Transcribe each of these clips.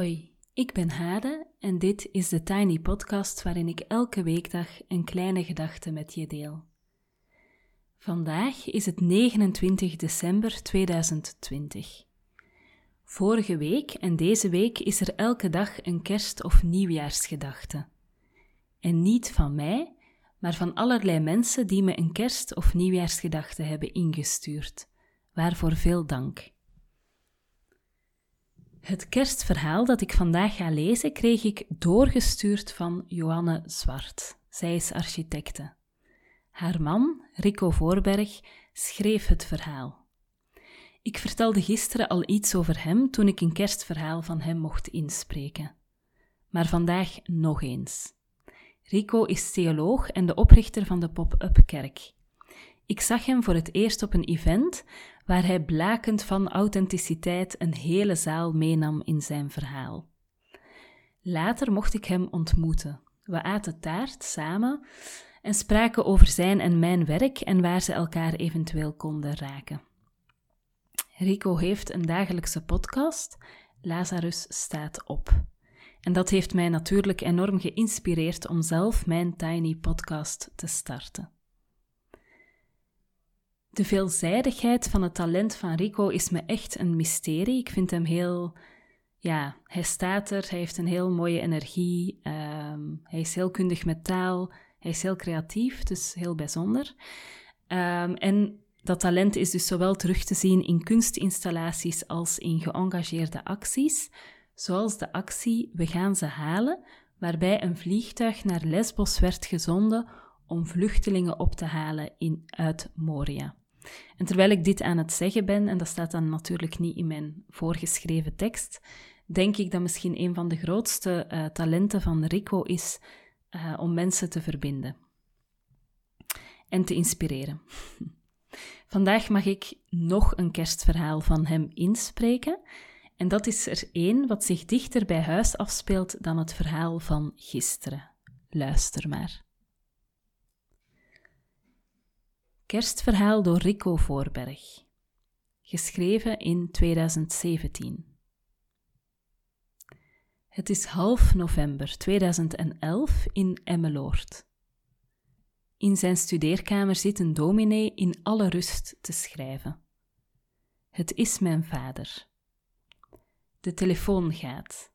Hoi, ik ben Hade en dit is de Tiny Podcast waarin ik elke weekdag een kleine gedachte met je deel. Vandaag is het 29 december 2020. Vorige week en deze week is er elke dag een kerst- of nieuwjaarsgedachte. En niet van mij, maar van allerlei mensen die me een kerst- of nieuwjaarsgedachte hebben ingestuurd. Waarvoor veel dank. Het kerstverhaal dat ik vandaag ga lezen kreeg ik doorgestuurd van Johanne Zwart. Zij is architecte. Haar man, Rico Voorberg, schreef het verhaal. Ik vertelde gisteren al iets over hem toen ik een kerstverhaal van hem mocht inspreken. Maar vandaag nog eens. Rico is theoloog en de oprichter van de Pop-up Kerk. Ik zag hem voor het eerst op een event waar hij blakend van authenticiteit een hele zaal meenam in zijn verhaal. Later mocht ik hem ontmoeten. We aten taart samen en spraken over zijn en mijn werk en waar ze elkaar eventueel konden raken. Rico heeft een dagelijkse podcast, Lazarus staat op. En dat heeft mij natuurlijk enorm geïnspireerd om zelf mijn tiny podcast te starten. De veelzijdigheid van het talent van Rico is me echt een mysterie. Ik vind hem heel. Ja, hij staat er, hij heeft een heel mooie energie. Ehm, hij is heel kundig met taal. Hij is heel creatief, dus heel bijzonder. Ehm, en dat talent is dus zowel terug te zien in kunstinstallaties als in geëngageerde acties, zoals de actie We gaan ze halen, waarbij een vliegtuig naar Lesbos werd gezonden om vluchtelingen op te halen in, uit Moria. En terwijl ik dit aan het zeggen ben, en dat staat dan natuurlijk niet in mijn voorgeschreven tekst, denk ik dat misschien een van de grootste uh, talenten van Rico is uh, om mensen te verbinden en te inspireren. Vandaag mag ik nog een kerstverhaal van hem inspreken. En dat is er één wat zich dichter bij huis afspeelt dan het verhaal van gisteren. Luister maar. Kerstverhaal door Rico Voorberg. Geschreven in 2017. Het is half november 2011 in Emmeloord. In zijn studeerkamer zit een dominee in alle rust te schrijven. Het is mijn vader. De telefoon gaat.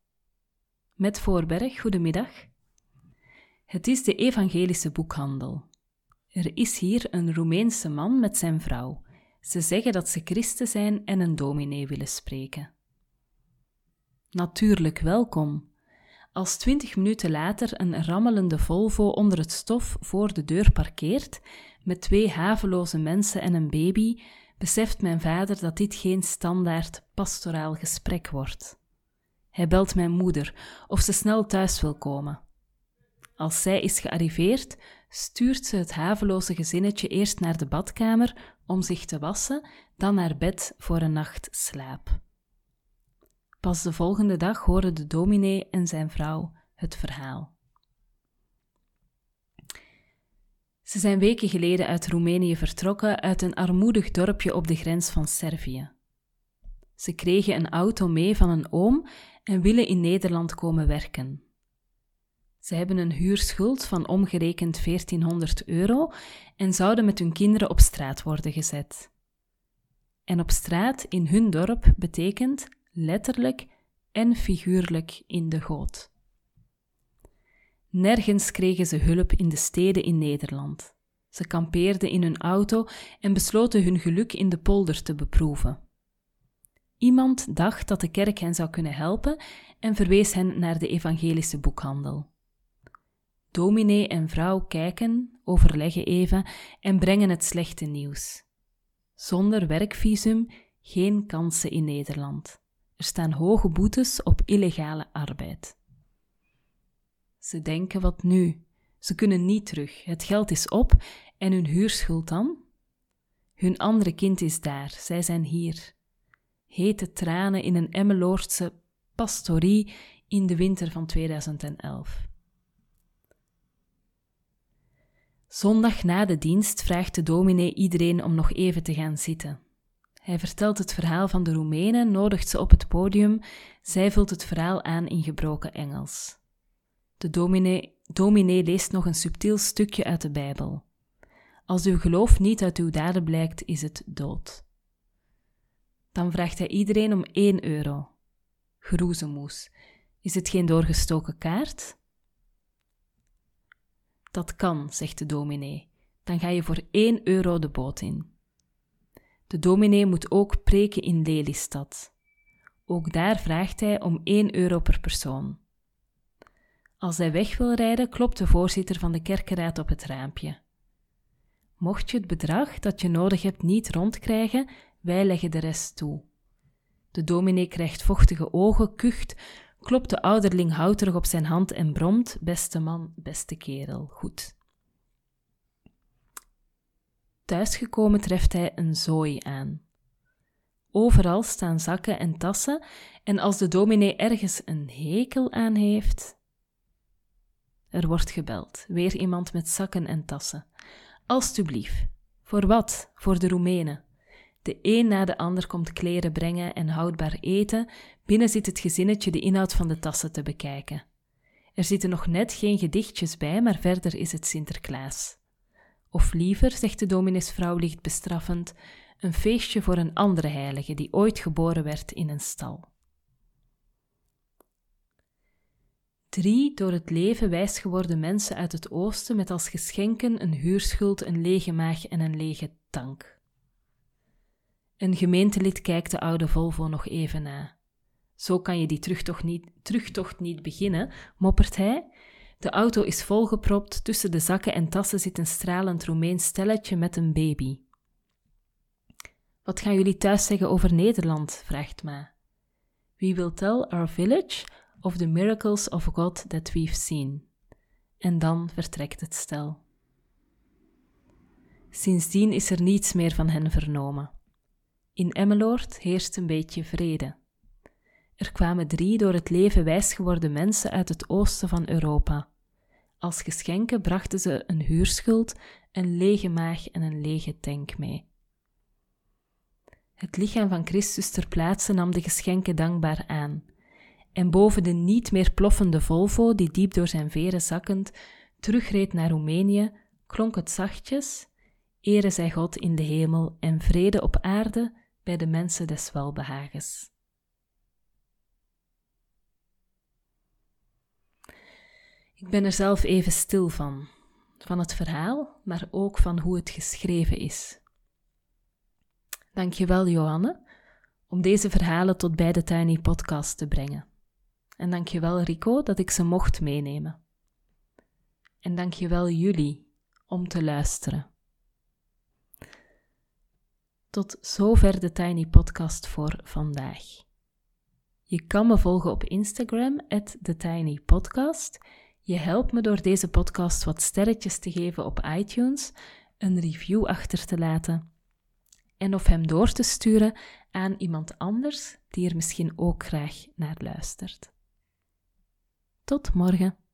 Met Voorberg, goedemiddag. Het is de evangelische boekhandel. Er is hier een Roemeense man met zijn vrouw. Ze zeggen dat ze christen zijn en een dominee willen spreken. Natuurlijk welkom. Als twintig minuten later een rammelende Volvo onder het stof voor de deur parkeert, met twee haveloze mensen en een baby, beseft mijn vader dat dit geen standaard pastoraal gesprek wordt. Hij belt mijn moeder of ze snel thuis wil komen. Als zij is gearriveerd, stuurt ze het haveloze gezinnetje eerst naar de badkamer om zich te wassen, dan naar bed voor een nacht slaap. Pas de volgende dag horen de dominee en zijn vrouw het verhaal. Ze zijn weken geleden uit Roemenië vertrokken, uit een armoedig dorpje op de grens van Servië. Ze kregen een auto mee van een oom en willen in Nederland komen werken. Ze hebben een huurschuld van omgerekend 1400 euro en zouden met hun kinderen op straat worden gezet. En op straat in hun dorp betekent letterlijk en figuurlijk in de goot. Nergens kregen ze hulp in de steden in Nederland. Ze kampeerden in hun auto en besloten hun geluk in de polder te beproeven. Iemand dacht dat de kerk hen zou kunnen helpen en verwees hen naar de evangelische boekhandel. Dominee en vrouw kijken, overleggen even en brengen het slechte nieuws. Zonder werkvisum geen kansen in Nederland. Er staan hoge boetes op illegale arbeid. Ze denken wat nu? Ze kunnen niet terug. Het geld is op en hun huurschuld dan? Hun andere kind is daar, zij zijn hier. Hete tranen in een Emmeloordse pastorie in de winter van 2011. Zondag na de dienst vraagt de dominee iedereen om nog even te gaan zitten. Hij vertelt het verhaal van de Roemenen, nodigt ze op het podium. Zij vult het verhaal aan in gebroken Engels. De dominee, dominee leest nog een subtiel stukje uit de Bijbel. Als uw geloof niet uit uw daden blijkt, is het dood. Dan vraagt hij iedereen om 1 euro. Groezemoes. Is het geen doorgestoken kaart? Dat kan, zegt de dominee. Dan ga je voor 1 euro de boot in. De dominee moet ook preken in Lelystad. Ook daar vraagt hij om 1 euro per persoon. Als hij weg wil rijden, klopt de voorzitter van de kerkenraad op het raampje. Mocht je het bedrag dat je nodig hebt niet rondkrijgen, wij leggen de rest toe. De dominee krijgt vochtige ogen, kucht, klopt de ouderling houterig op zijn hand en bromt: Beste man, beste kerel, goed. Thuisgekomen treft hij een zooi aan. Overal staan zakken en tassen, en als de dominee ergens een hekel aan heeft. Er wordt gebeld, weer iemand met zakken en tassen. Alsjeblieft. Voor wat? Voor de Roemenen. De een na de ander komt kleren brengen en houdbaar eten. Binnen zit het gezinnetje de inhoud van de tassen te bekijken. Er zitten nog net geen gedichtjes bij, maar verder is het Sinterklaas. Of liever, zegt de dominesvrouw licht bestraffend, een feestje voor een andere heilige die ooit geboren werd in een stal. Drie door het leven wijs geworden mensen uit het oosten met als geschenken een huurschuld, een lege maag en een lege tank. Een gemeentelid kijkt de oude Volvo nog even na. Zo kan je die terugtocht niet, terugtocht niet beginnen, moppert hij. De auto is volgepropt, tussen de zakken en tassen zit een stralend Roemeens stelletje met een baby. Wat gaan jullie thuis zeggen over Nederland? vraagt Ma. We will tell our village of the miracles of God that we've seen. En dan vertrekt het stel. Sindsdien is er niets meer van hen vernomen. In Emmeloord heerst een beetje vrede. Er kwamen drie door het leven wijs geworden mensen uit het oosten van Europa. Als geschenken brachten ze een huurschuld, een lege maag en een lege tank mee. Het lichaam van Christus ter plaatse nam de geschenken dankbaar aan. En boven de niet meer ploffende Volvo, die diep door zijn veren zakkend terugreed naar Roemenië, klonk het zachtjes: Ere zij God in de hemel en vrede op aarde bij de mensen des welbehagens. Ik ben er zelf even stil van, van het verhaal, maar ook van hoe het geschreven is. Dankjewel, Johanne, om deze verhalen tot bij de Tiny Podcast te brengen. En dankjewel, Rico, dat ik ze mocht meenemen. En dankjewel jullie om te luisteren. Tot zover de Tiny Podcast voor vandaag. Je kan me volgen op Instagram, TheTinyPodcast. Je helpt me door deze podcast wat sterretjes te geven op iTunes, een review achter te laten en of hem door te sturen aan iemand anders die er misschien ook graag naar luistert. Tot morgen.